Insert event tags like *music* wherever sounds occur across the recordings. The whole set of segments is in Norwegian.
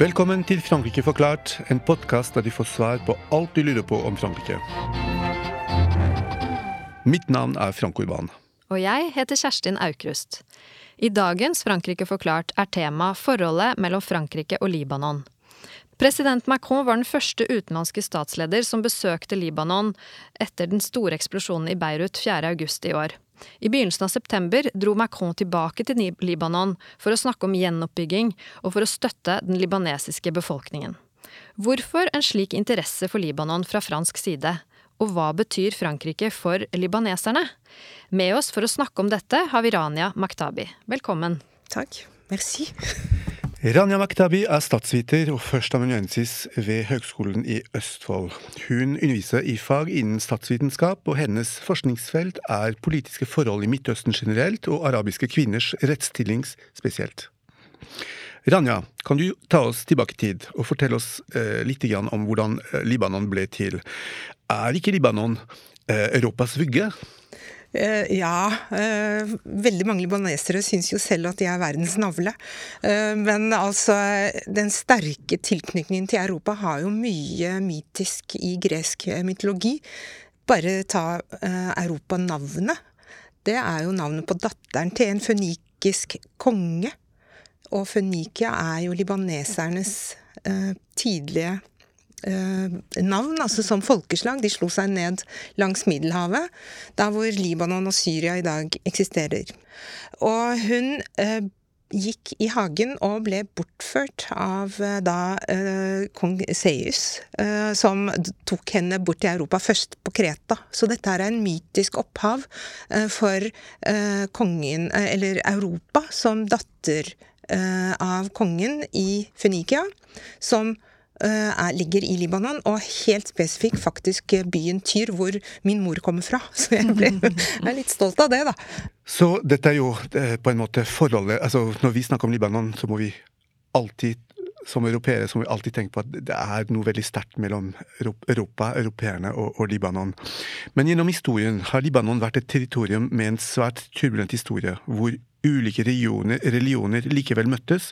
Velkommen til Frankrike forklart, en podkast der du får svar på alt du lurer på om Frankrike. Mitt navn er Frank Urban. Og jeg heter Kjerstin Aukrust. I dagens Frankrike forklart er tema forholdet mellom Frankrike og Libanon. President Macron var den første utenlandske statsleder som besøkte Libanon etter den store eksplosjonen i Beirut 4. august i år. I begynnelsen av september dro Macron tilbake til Libanon for å snakke om gjenoppbygging og for å støtte den libanesiske befolkningen. Hvorfor en slik interesse for Libanon fra fransk side? Og hva betyr Frankrike for libaneserne? Med oss for å snakke om dette har vi Rania Maktabi. Velkommen. Takk. Merci. Rania Maktabi er statsviter og førsteamanuensis ved Høgskolen i Østfold. Hun underviser i fag innen statsvitenskap, og hennes forskningsfelt er politiske forhold i Midtøsten generelt og arabiske kvinners rettsstilling spesielt. Rania, kan du ta oss tilbake i tid og fortelle oss eh, litt om hvordan eh, Libanon ble til? Er ikke Libanon eh, Europas vugge? Uh, ja. Uh, veldig mange libanesere syns jo selv at de er verdens navle. Uh, men altså, den sterke tilknytningen til Europa har jo mye mytisk i gresk mytologi. Bare ta Europa-navnet. Det er jo navnet på datteren til en fønikisk konge. Og Fønikia er jo libanesernes tidlige Eh, navn, altså som folkeslag. De slo seg ned langs Middelhavet, der hvor Libanon og Syria i dag eksisterer. Og hun eh, gikk i hagen og ble bortført av eh, da eh, kong Seius, eh, som tok henne bort til Europa, først på Kreta. Så dette er en mytisk opphav eh, for kongen, eller Europa, som datter av kongen i Fønikia, som Eh, er, ligger i Libanon, og helt spesifikk faktisk byen Tyr, hvor min mor kommer fra. *laughs* Så jeg, ble, jeg er litt stolt av det, da. Så dette er jo eh, på en måte forholdet altså Når vi snakker om Libanon, så må vi alltid som europeere må vi alltid tenke på at det er noe veldig sterkt mellom Europa, europeerne og, og, Libanon. Men gjennom historien har Libanon vært et territorium med en svært turbulent historie, hvor ulike religioner, religioner likevel møttes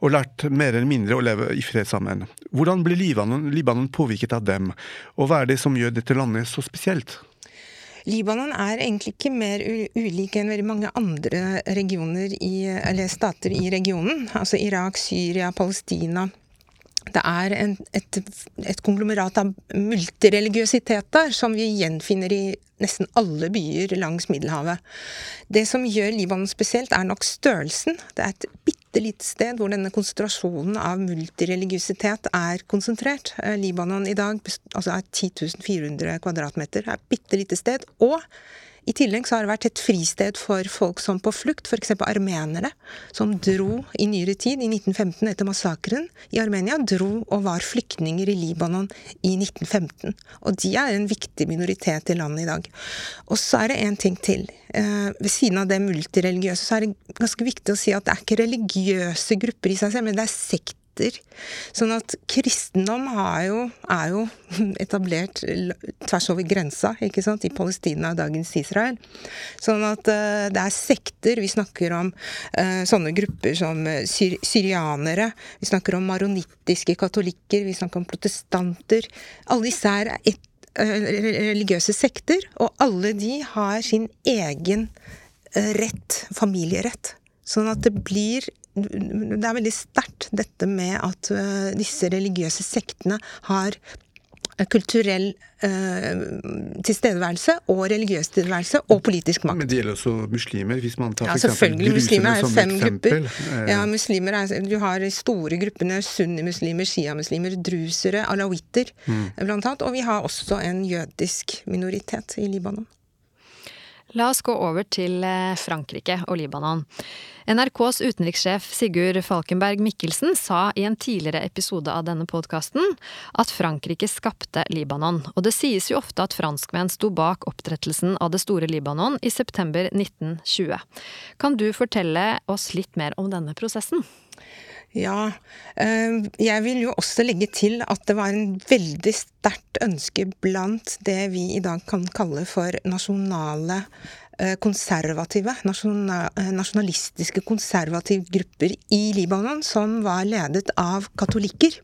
og lærte mer eller mindre å leve i fred sammen. Hvordan ble Libanon, Libanon påvirket av dem, og hva er det som gjør dette landet så spesielt? Libanon er egentlig ikke mer ulik enn veldig mange andre i, stater i regionen. Altså Irak, Syria, Palestina. Det er en, et, et, konglomerat av multireligiøsitet der, som vi gjenfinner i nesten alle byer langs Middelhavet. Det som gjør Libanon spesielt, er nok størrelsen. Det er et bitte lite sted hvor denne konsentrasjonen av multireligiøsitet er konsentrert. Eh, Libanon i dag altså er 10 400 kvadratmeter. Er et bitte lite sted. Og i tillegg så har det vært et fristed for folk som på flukt, f.eks. armenere, som dro i nyere tid, i 1915 etter massakren i Armenia, dro og var flyktninger i Libanon i 1915. Og de er en viktig minoritet i landet i dag. Og så er det en ting til. Eh, ved siden av det multireligiøse, så er det ganske viktig å si at det er ikke religiøse grupper i seg selv, men det er sekter etter. Sånn at kristendom jo, er jo *laughs* etablert tvers over grensa, ikke sant, i Palestina og dagens Israel. Sånn at uh, det er sekter. Vi snakker om uh, sånne grupper som uh, syr syrianere. Vi snakker om maronittiske katolikker. Vi snakker om protestanter. Alle disse er et, religiøse sekter, og alle de har sin egen rett, familierett. Sånn at det blir det er veldig sterkt dette med at uh, disse religiøse sektene har kulturell uh, tilstedeværelse og religiøs tilstedeværelse og politisk makt. Men det gjelder også muslimer? hvis man tar ja, selvfølgelig. Muslimer er fem grupper. Ja, muslimer er, Du har store gruppene sunnimuslimer, sjiamuslimer, drusere, alawitter mm. blant annet. Og vi har også en jødisk minoritet i Libanon. La oss gå over til eh, Frankrike og Libanon. NRKs utenrikssjef Sigurd Falkenberg Mikkelsen sa i en tidligere episode av denne podkasten at Frankrike skapte Libanon, og det sies jo ofte at franskmenn sto bak opprettelsen av det store Libanon i september 1920. Kan du fortelle oss litt mer om denne prosessen? Ja, eh, jeg vil jo også legge til at det var en veldig sterkt ønske blant det vi i dag kan kalle for nasjonale konservative, nasjonalistiske konservative grupper i Libanon som var ledet av katolikker.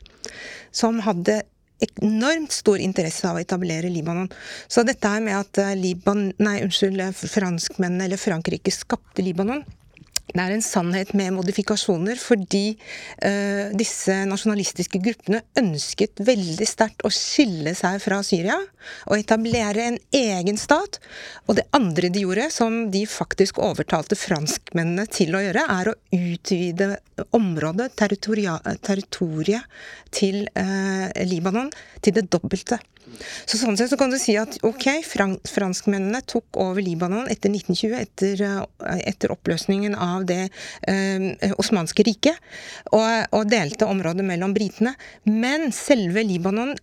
Som hadde enormt stor interesse av å etablere Libanon. Så dette er med at Liban, nei, unnskyld, franskmennene eller Frankrike skapte Libanon, det er en sannhet med modifikasjoner, fordi uh, disse nasjonalistiske gruppene ønsket veldig sterkt å skille seg fra Syria og etablere en egen stat. Og det andre de gjorde, som de faktisk overtalte franskmennene til å gjøre, er å utvide området, territoriet, til uh, Libanon til det dobbelte. Så sånn sett så kan du si at ok, franskmennene tok over Libanon etter 1920, etter, eh, etter oppløsningen av det eh, osmanske riket, og, og delte området mellom britene. Men selve Libanon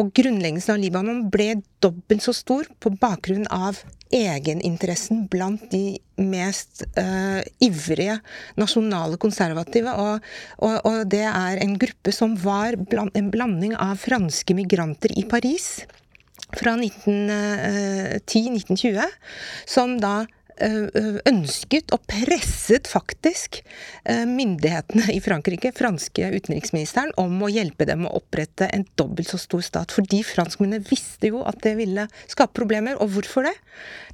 og grunnleggelsen av Libanon ble dobbelt så stor på bakgrunn av egeninteressen blant de mest uh, ivrige nasjonale konservative. Og, og, og, det er en gruppe som var bland, en blanding av franske migranter i Paris fra 1910-1920, uh, som da Eh, eh, ønsket og presset faktisk eh, myndighetene i Frankrike, franske utenriksministeren, om å hjelpe dem å opprette en dobbelt så stor stat. Fordi franskmennene visste jo at det ville skape problemer. Og hvorfor det?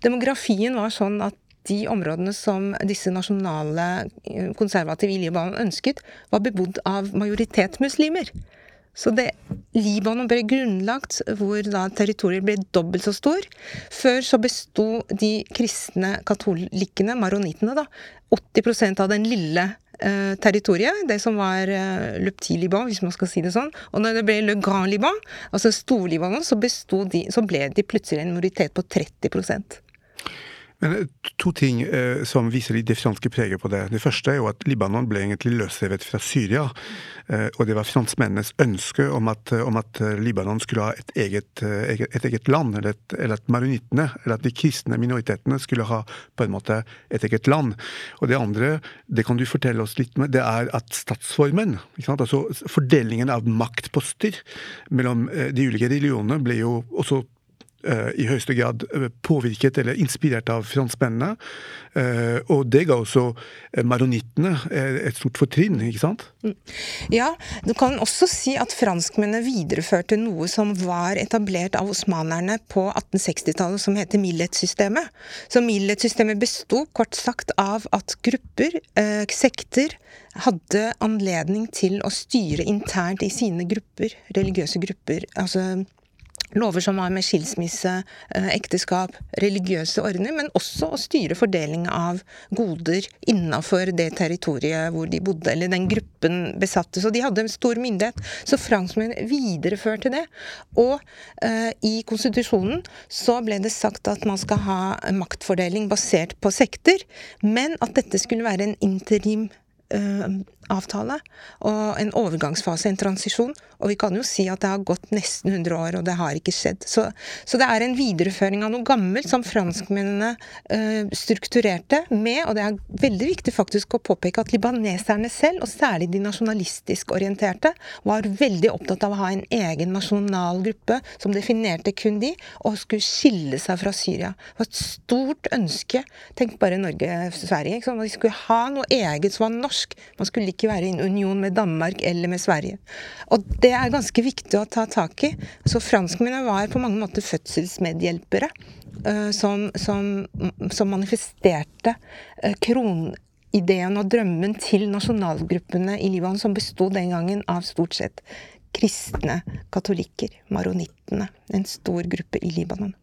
Demografien var sånn at de områdene som disse nasjonale konservative i Libanon ønsket, var bebodd av majoritet muslimer. Så det, Libanon ble grunnlagt hvor da territoriet ble dobbelt så stor. Før så besto de kristne katolikkene, maronittene, da, 80% av den lille eh, territoriet, det som var eh, Lupti-Liban, hvis man skal si det sånn. Og når det ble Le Grand Liban, altså Stor-Libanon, så, så ble de plutselig en minoritet på 30 men eh, to ting eh, som viser det franske preget på det. Det første er jo at Libanon ble egentlig løsrevet fra Syria. Eh, og det var franskmennenes ønske om at, om at, Libanon skulle ha et eget, et eget land. Eller, et, eller at maronittene, eller at de kristne minoritetene skulle ha på en måte et eget land. Og det andre, det kan du fortelle oss litt med, det er at statsformen, altså fordelingen av maktposter mellom de ulike religionene, ble jo også Eh, i høyeste grad eh, påvirket eller inspirert av franskmennene. Eh, og det ga også maronittene et stort fortrinn, ikke sant? Mm. Ja, du kan også si at franskmennene videreførte noe som var etablert av osmanerne på 1860-tallet, som heter Millet-systemet. Så Millet-systemet besto kort sagt av at grupper, sekter, hadde anledning til å styre internt i sine grupper, religiøse grupper. altså Lover som har med skilsmisse, eh, ekteskap, religiøse ordner, men også å styre fordeling av goder innafor det territoriet hvor de bodde, eller den gruppen besatte. Så de hadde en stor myndighet. Så franskmenn videreførte det. Og eh, i konstitusjonen så ble det sagt at man skal ha maktfordeling basert på sekter, men at dette skulle være en interim uh, avtale og en overgangsfase, en transisjon. Og vi kan jo si at det har gått nesten 100 år, og det har ikke skjedd. Så, så det er en videreføring av noe gammelt som franskmennene uh, strukturerte med, og det er veldig viktig faktisk å påpeke at libaneserne selv, og særlig de nasjonalistisk orienterte, var veldig opptatt av å ha en egen nasjonal gruppe som definerte kun de, og skulle skille seg fra Syria. Det var et stort ønske. Tenk bare Norge-Sverige. De skulle ha noe eget som var norsk. Man skulle ikke være i en union med Danmark eller med Sverige. Og det er ganske viktig å ta tak i. Så franskmennene var på mange måter fødselsmedhjelpere. Uh, som, som, som, manifesterte uh, kronideen og drømmen til nasjonalgruppene i Libanon, som besto den gangen av stort sett kristne katolikker, maronittene. En stor gruppe i Libanon.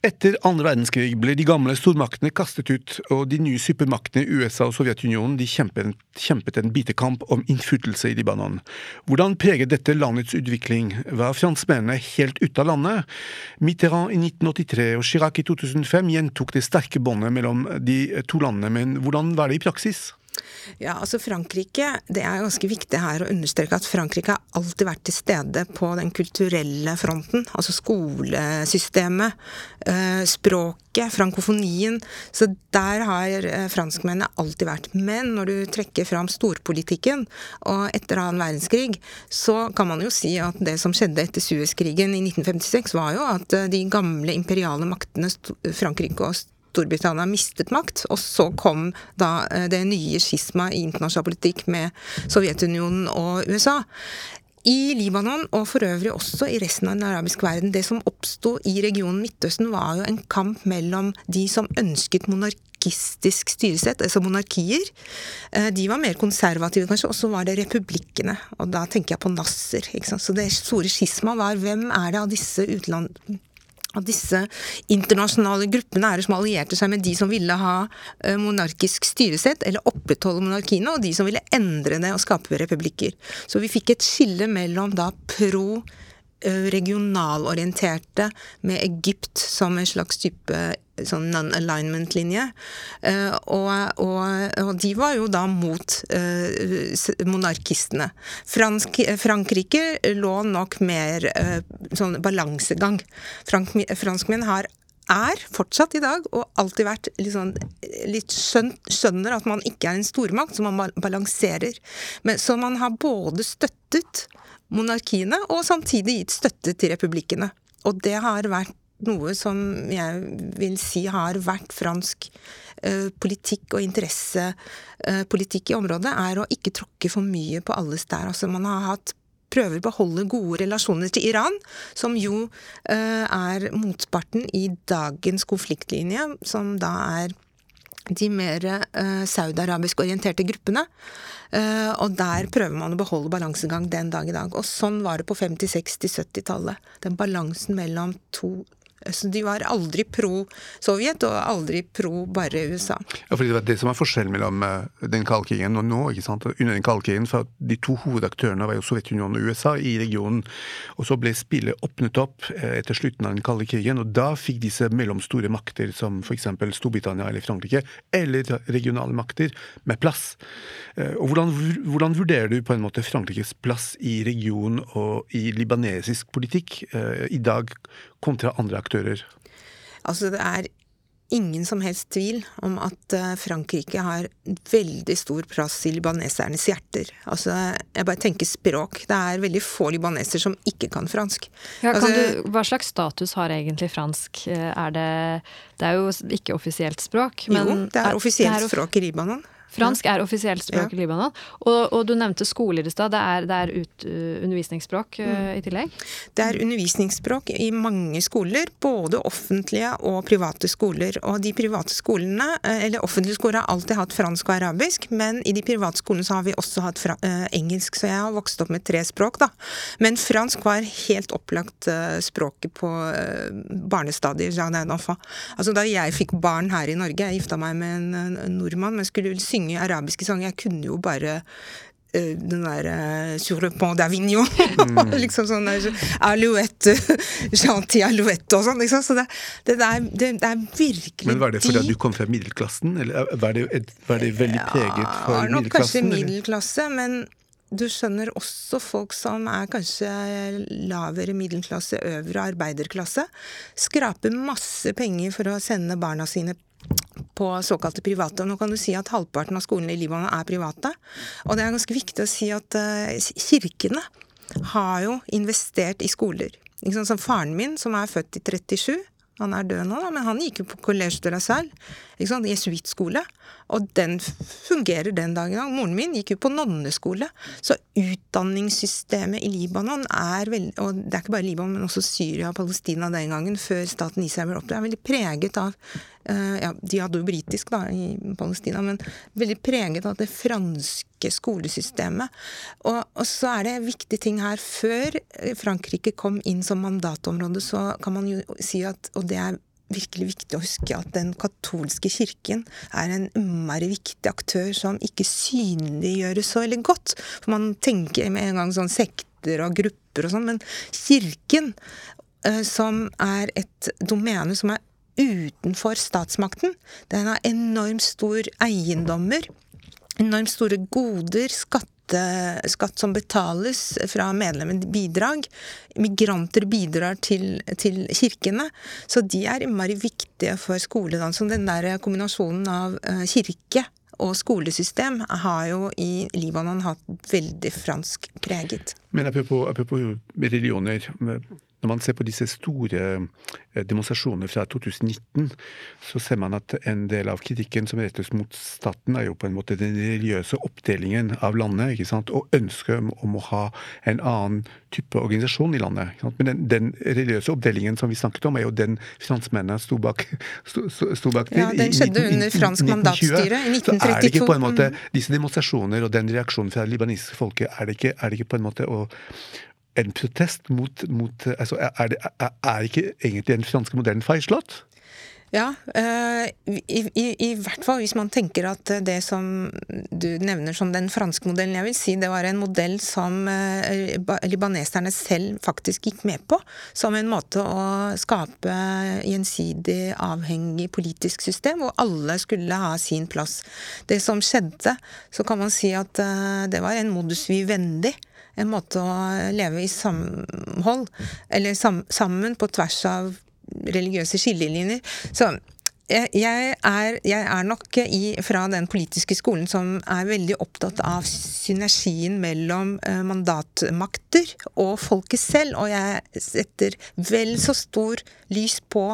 Etter andre verdenskrig ble de gamle stormaktene kastet ut, og de nye supermaktene USA og Sovjetunionen de kjempet, kjempet en bitekamp om innflytelse i Libanon. Hvordan preget dette landets utvikling? Var franskmennene helt ute av landet? Mitterrand i 1983 og Chirac i 2005 gjentok det sterke båndet mellom de to landene, men hvordan var det i praksis? Ja, altså Frankrike, Det er ganske viktig her å understreke at Frankrike har alltid vært til stede på den kulturelle fronten. Altså skolesystemet, eh, språket, frankofonien. Så der har eh, franskmennene alltid vært. Men når du trekker fram storpolitikken, og etter annen verdenskrig, så kan man jo si at det som skjedde etter Suezkrigen i 1956, var jo at eh, de gamle imperiale maktene, Frankrike og Storbritannia mistet makt, og så kom da det nye skisma i internasjonal politikk med Sovjetunionen og USA. I Libanon, og for øvrig også i resten av den arabiske verden, det som oppsto i regionen Midtøsten, var jo en kamp mellom de som ønsket monarkistisk styresett, altså monarkier. Eh, de var mer konservative, kanskje, og så var det republikkene. Og da tenker jeg på Nasser. Så det store skisma var hvem er det av disse utland at disse internasjonale gruppene er som allierte seg med de som ville ha eh, monarkisk styresett, eller opprettholde monarkiene, og de som ville endre det og skape republikker. Så vi fikk et skille mellom da pro regionalorienterte med Egypt som en slags type sånn non-alignment-linje. Uh, og, og, og, de var jo da mot uh, monarkistene. Fransk, Frankrike lå nok mer uh, sånn balansegang. Frank, franskmenn har er fortsatt i dag, og alltid vært litt, sånn, litt skjønt, skjønner at man ikke er en stormakt, så man balanserer. Men, så man har både støttet monarkiene, og samtidig gitt støtte til republikkene. Og det har vært noe som jeg vil si har vært fransk eh, politikk og interessepolitikk eh, i området, er å ikke tråkke for mye på alles der. Altså man har hatt prøver å beholde gode relasjoner til Iran, som jo eh, er motparten i dagens konfliktlinje, som da er de mer uh, saudiarabisk orienterte gruppene. Uh, og der prøver man å beholde balansegang den dag i dag. Og sånn var det på 50-, 60-, 70-tallet. Den balansen mellom to så de var aldri pro Sovjet, og aldri pro bare USA. Ja, fordi Det var det som var forskjellen mellom eh, den kalde og nå. ikke sant? Under den kalde for De to hovedaktørene var jo Sovjetunionen og USA i regionen. Og Så ble spillet åpnet opp eh, etter slutten av den kalde krigen, og da fikk disse mellomstore makter som f.eks. Storbritannia eller Frankrike, eller regionale makter, med plass. Eh, og hvordan, hvordan, vurderer du på en måte Frankrikes plass i regionen og i libanesisk politikk i dag kontra andre aktører? Altså, det er ingen som helst tvil om at eh, Frankrike har veldig stor plass i libanesernes hjerter. Altså, jeg bare tenker språk. Det er veldig få libaneser som ikke kan fransk. Ja, kan altså, du, hva slags status har egentlig fransk? Eh, er det Det er jo ikke offisielt språk, men Jo, det er offisielt er, språk i Libanon. Fransk er offisielt språk i Libanon. Og, og, du nevnte skoler i stad. Det er, det er ut, uh, undervisningsspråk uh, i tillegg? Det er undervisningsspråk i mange skoler. Både offentlige og private skoler. Og de private skolene, uh, eller offentlige skoler, har alltid hatt fransk og arabisk. Men i de private skolene så har vi også hatt fra, engelsk. Så jeg har vokst opp med tre språk, da. Men fransk var helt opplagt språket på barnestadiet. Altså da jeg fikk barn her i Norge, jeg gifta meg med en, en nordmann, men skulle synge synge arabiske sanger. Jeg kunne jo bare uh, den der uh, Sur le pont d'Avignon. Mm. *laughs* liksom sånn Alouette, Chanty alouette og sånn. Liksom. Så det, det, er, det, det, er, virkelig Men Var det fordi de... du kom fra middelklassen, eller var det, var det veldig preget for ja, nok Kanskje middelklasse, men du skjønner også folk som er kanskje lavere middelklasse, øvre arbeiderklasse, skraper masse penger for å sende barna sine på såkalte private. Nå kan du si at halvparten av skolene i Libanon er private. Og det er ganske viktig å si at uh, kirkene har jo investert i skoler. Som faren min, som er født i 37, han er død nå, men han gikk jo på Collège de la Salle, jesuittskole. Og den fungerer den dag i dag. Moren min gikk jo på nonneskole. Så utdanningssystemet i Libanon er veldig Og det er ikke bare Libanon, men også Syria og Palestina den gangen, før staten Israel ble opprettet, er veldig preget av uh, Ja, de hadde jo britisk, da, i Palestina, men veldig preget av det franske skolesystemet. Og, og så er det viktige ting her. Før Frankrike kom inn som mandatområde, så kan man jo si at Og det er virkelig viktig å huske at den katolske kirken er en innmari viktig aktør som ikke synliggjøres så veldig godt. For man tenker med en gang sånn sekter og grupper og sånn, men kirken, eh, som er et domene som er utenfor statsmakten, den har enormt stor eiendommer, enormt store goder, skatter skatt som betales fra medlemmer, bidrag. Migranter bidrar til, til, kirkene. Så de er innmari viktige for skoledansen. Den der kombinasjonen av eh, kirke og skolesystem har jo i Libanon hatt veldig fransk preget. Men apropos, apropos religioner. Når man ser på disse store eh, demonstrasjonene fra 2019, så ser man at en del av kritikken som rettes mot staten, er jo på en måte den religiøse oppdelingen av landet, ikke sant? og ønsket om å ha en annen type organisasjon i landet. Men den, den, religiøse oppdelingen som vi snakket om, er jo den franskmennene sto bak, sto, sto bak Ja, den skjedde under fransk mandatstyre i 1932. Så er det ikke på en måte disse demonstrasjoner og den reaksjonen fra det libanesiske folket, er det ikke, er det ikke på en måte å en protest mot, mot altså er, det, er, er, ikke egentlig den franske modellen feilslått? Ja, uh, i, i, i, hvert fall hvis man tenker at det som du nevner som den franske modellen, jeg vil si det var en modell som uh, libaneserne selv faktisk gikk med på, som en måte å skape gjensidig avhengig politisk system, hvor alle skulle ha sin plass. Det som skjedde, så kan man si at uh, det var en modus vivendi en måte å leve i samhold, eller sam, sammen på tvers av religiøse skillelinjer. Så jeg er, jeg er, nok i, fra den politiske skolen som er veldig opptatt av synergien mellom eh, mandatmakter og folket selv, og jeg setter vel så stor lys på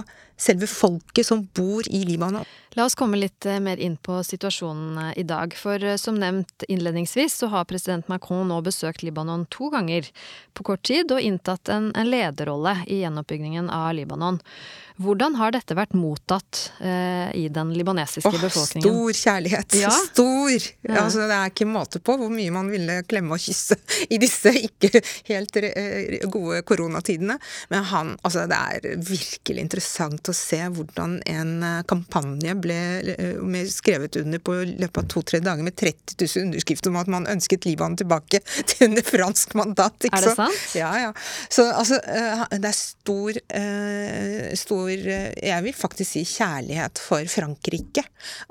selve folket som bor i Libanon. La oss komme litt eh, mer inn på situasjonen eh, i dag. For eh, som nevnt innledningsvis, så har president Macron nå besøkt Libanon to ganger på kort tid og inntatt en, en lederrolle i gjenoppbyggingen av Libanon. Hvordan har dette vært mottatt eh, i den libanesiske oh, befolkningen? Stor kjærlighet. Ja. Stor! Ja. Altså, det er ikke måte på hvor mye man ville klemme og kysse *laughs* i disse ikke helt gode koronatidene. Men han Altså, det er virkelig interessant å se hvordan en kampanje ble eh, skrevet under på løpet av to-tre dager med 30 000 underskrifter om at man ønsket Libanon tilbake *laughs* til under fransk mandat. er det sant? Ja, ja. Så altså, eh, det er stor, eh, stor Jeg vil faktisk si kjærlighet for Frankrike.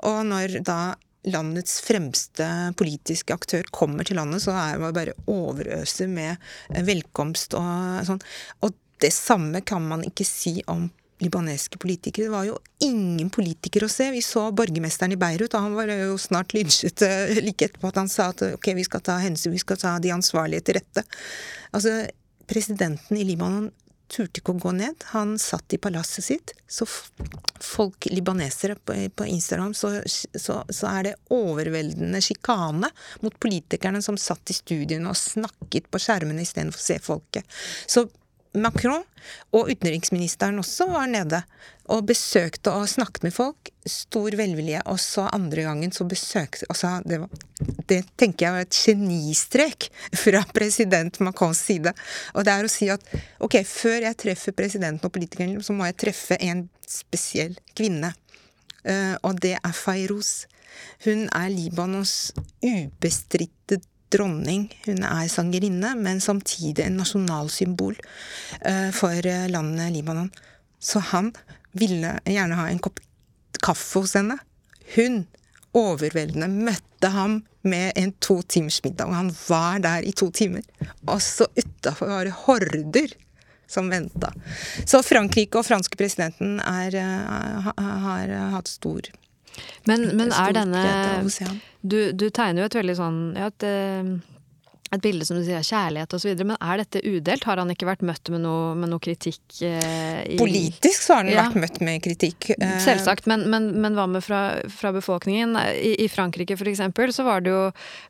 Og når da landets fremste politiske aktør kommer til landet, så er man bare overøser med velkomst og sånn. Og det samme kan man ikke si om libaneske politikere. Det var jo ingen politikere å se. Vi så borgermesteren i Beirut, og han var jo snart lynsjet eh, like etterpå at han sa at ok, vi skal ta hensyn, vi skal ta de ansvarlige til rette. Altså, presidenten i Libanon turte ikke å gå ned. Han satt i palasset sitt. Så folk, libanesere, på, på Instagram, så, så, så, er det overveldende sjikane mot politikerne som satt i studiene og snakket på skjermene istedenfor å se folket. Så Macron og utenriksministeren også var nede og besøkte og snakket med folk. Stor velvilje. Og så andre gangen så besøkte altså det, var, det tenker jeg var et genistrek fra president Macrons side. Og det er å si at ok, før jeg treffer presidenten og politikeren, så må jeg treffe en spesiell kvinne. Uh, og det er Fayrouz. Hun er Libanons ubestridte dronning. Hun er sangerinne, men samtidig en nasjonalsymbol uh, for eh, landet Libanon. Så han ville gjerne ha en kopp kaffe hos henne. Hun, overveldende, møtte ham med en to timers middag. Og han var der i to timer. Og så utafor var det horder som venta. Så Frankrike og franske presidenten er, har, har hatt stor men, men er denne du, du, tegner jo et veldig sånn ja, et, eh, et bilde som du sier, kjærlighet osv. Men er dette udelt? Har han ikke vært møtt med noe, med noe kritikk? Eh, i... Politisk så har han ja. vært møtt med kritikk. Eh... Selvsagt, men, men, men, hva med fra, fra befolkningen? I, I, Frankrike eksempel så var det jo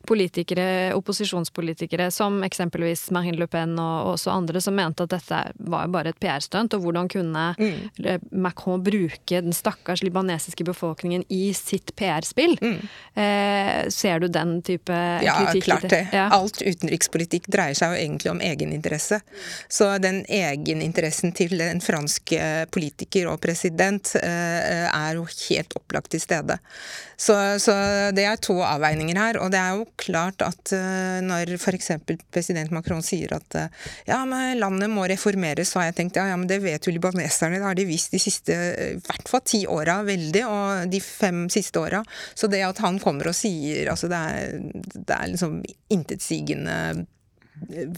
politikere, opposisjonspolitikere som eksempelvis Marine Le Pen og også andre som mente at dette var bare et PR-stunt, og hvordan kunne mm. Macron bruke den stakkars libanesiske befolkningen i sitt PR-spill? Mm. Eh, ser du den type ja, kritikk? Ja, klart det. Ja. Alt utenrikspolitikk dreier seg jo egentlig om egeninteresse. Så den egeninteressen til en fransk eh, politiker og president eh, er jo helt opplagt til stede. Så, så det er to avveininger her. Og det er jo klart at eh, når f.eks. president Macron sier at ja, men landet må reformeres, så har jeg tenkt ja, ja men det vet jo libaneserne, det har de visst de siste i hvert fall ti åra veldig, og de fem siste åra. Så det at han kommer og sier altså det er, det er liksom intetsigende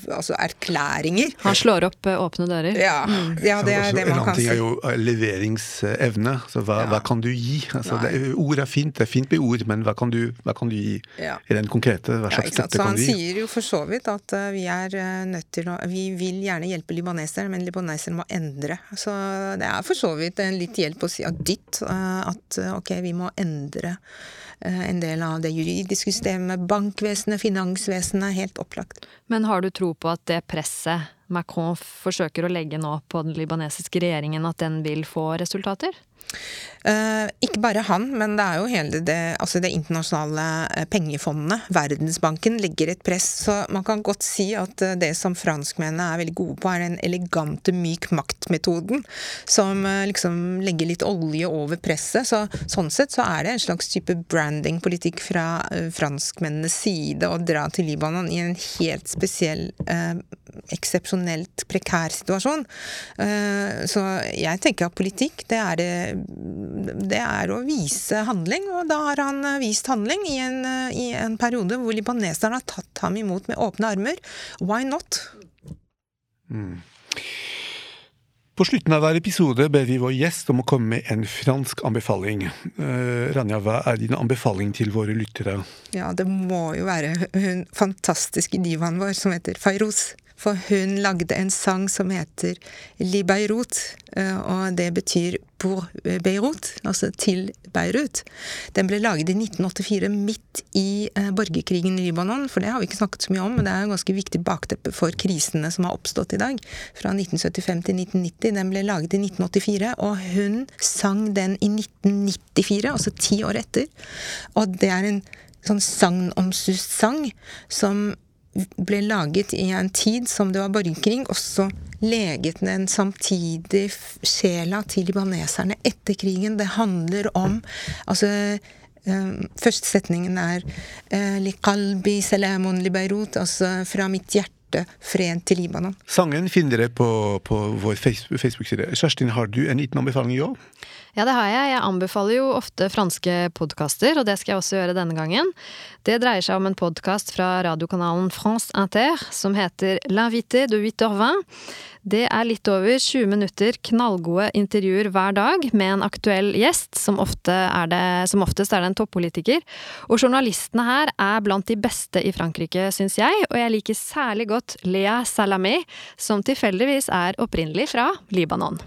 altså erklæringer. Han slår opp eh, åpne dører. Ja, ja det er det man kan si. en annen ting er jo eh, leveringsevne. Så hva, Ja. hva kan du gi? Altså, det, ord er fint, det er fint med ord, men hva kan du, hva kan du gi Ja. i den konkrete? Hva slags støtte Så kan han du gi? sier jo for så vidt at eh, vi er eh, nødt til å Vi vil gjerne hjelpe libaneserne, men libaneserne må endre. Så det er for så vidt en litt hjelp å si at ditt, eh, At eh, ok, vi må endre eh, en del av det juridiske systemet, bankvesenet, finansvesenet. Helt opplagt. Men har du tro på at det presset Macron forsøker å legge nå på den libanesiske regjeringen, at den vil få resultater? Eh, ikke bare han, men det er jo hele det, altså det internasjonale eh, pengefondet, Verdensbanken, legger et press. Så man kan godt si at eh, det som franskmennene er veldig gode på, er den elegante myk makt-metoden. Som uh, liksom legger litt olje over presset. Så, sånn sett så er det en slags type branding-politikk fra uh, franskmennenes side å dra til Libanon i en helt spesiell eksepsjonelt prekær situasjon. Så jeg tenker at politikk, det er, det, det er å vise handling, og da har han eh, vist handling i en, eh, i en periode hvor libaneserne har tatt ham imot med åpne armer. Why not? På slutten av hver episode ber vi vår gjest om å komme med en fransk anbefaling. Uh, Ranja, hva er din anbefaling til våre lyttere? Ja, det må jo være hun fantastiske divaen vår som heter Fayrouz. For hun lagde en sang som heter Li Beirut, eh, og det betyr pour Beirut, altså til Beirut. Den ble laget i 1984 midt i eh, borgerkrigen i Libanon, for det har vi ikke snakket så mye om, men det er en ganske viktig bakteppe for krisene som har oppstått i dag. Fra 1975 til 1990. Den ble laget i 1984, og hun sang den i 1994, altså ti år etter. Og det er en sånn sagnomsust sang som ble laget i en tid som det var borgerkrig, og så leget den samtidig sjela til libaneserne etter krigen. Det handler om Altså eh, Første setningen er eh, Li qalbi salamun li Beirut, altså fra mitt hjerte fred til Libanon. Sangen finner dere på, på vår Facebook-side. Kjerstin, har du en liten anbefaling i år? Ja, det har jeg. Jeg anbefaler jo ofte franske podkaster, og det skal jeg også gjøre denne gangen. Det dreier seg om en podkast fra radiokanalen France Inter som heter L'invité de 8h20. Det er litt over 20 minutter knallgode intervjuer hver dag med en aktuell gjest, som, ofte det, som oftest er det en toppolitiker. Og journalistene her er blant de beste i Frankrike, syns jeg, og jeg liker særlig godt Lea Salamé, som tilfeldigvis er opprinnelig fra Libanon.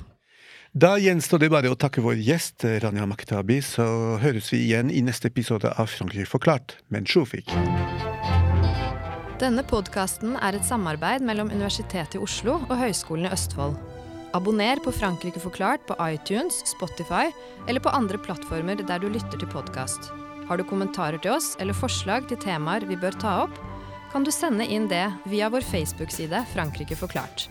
Da gjenstår det bare å takke vår gjest, Rania Maktabi, så høres vi igjen i neste episode av Frankrike forklart. Men Sjofik. Denne podkasten er et samarbeid mellom Universitetet i Oslo og Høgskolen i Østfold. Abonner på Frankrike forklart på iTunes, Spotify eller på andre plattformer der du lytter til podkast. Har du kommentarer til oss eller forslag til temaer vi bør ta opp, kan du sende inn det via vår Facebook-side Frankrike forklart.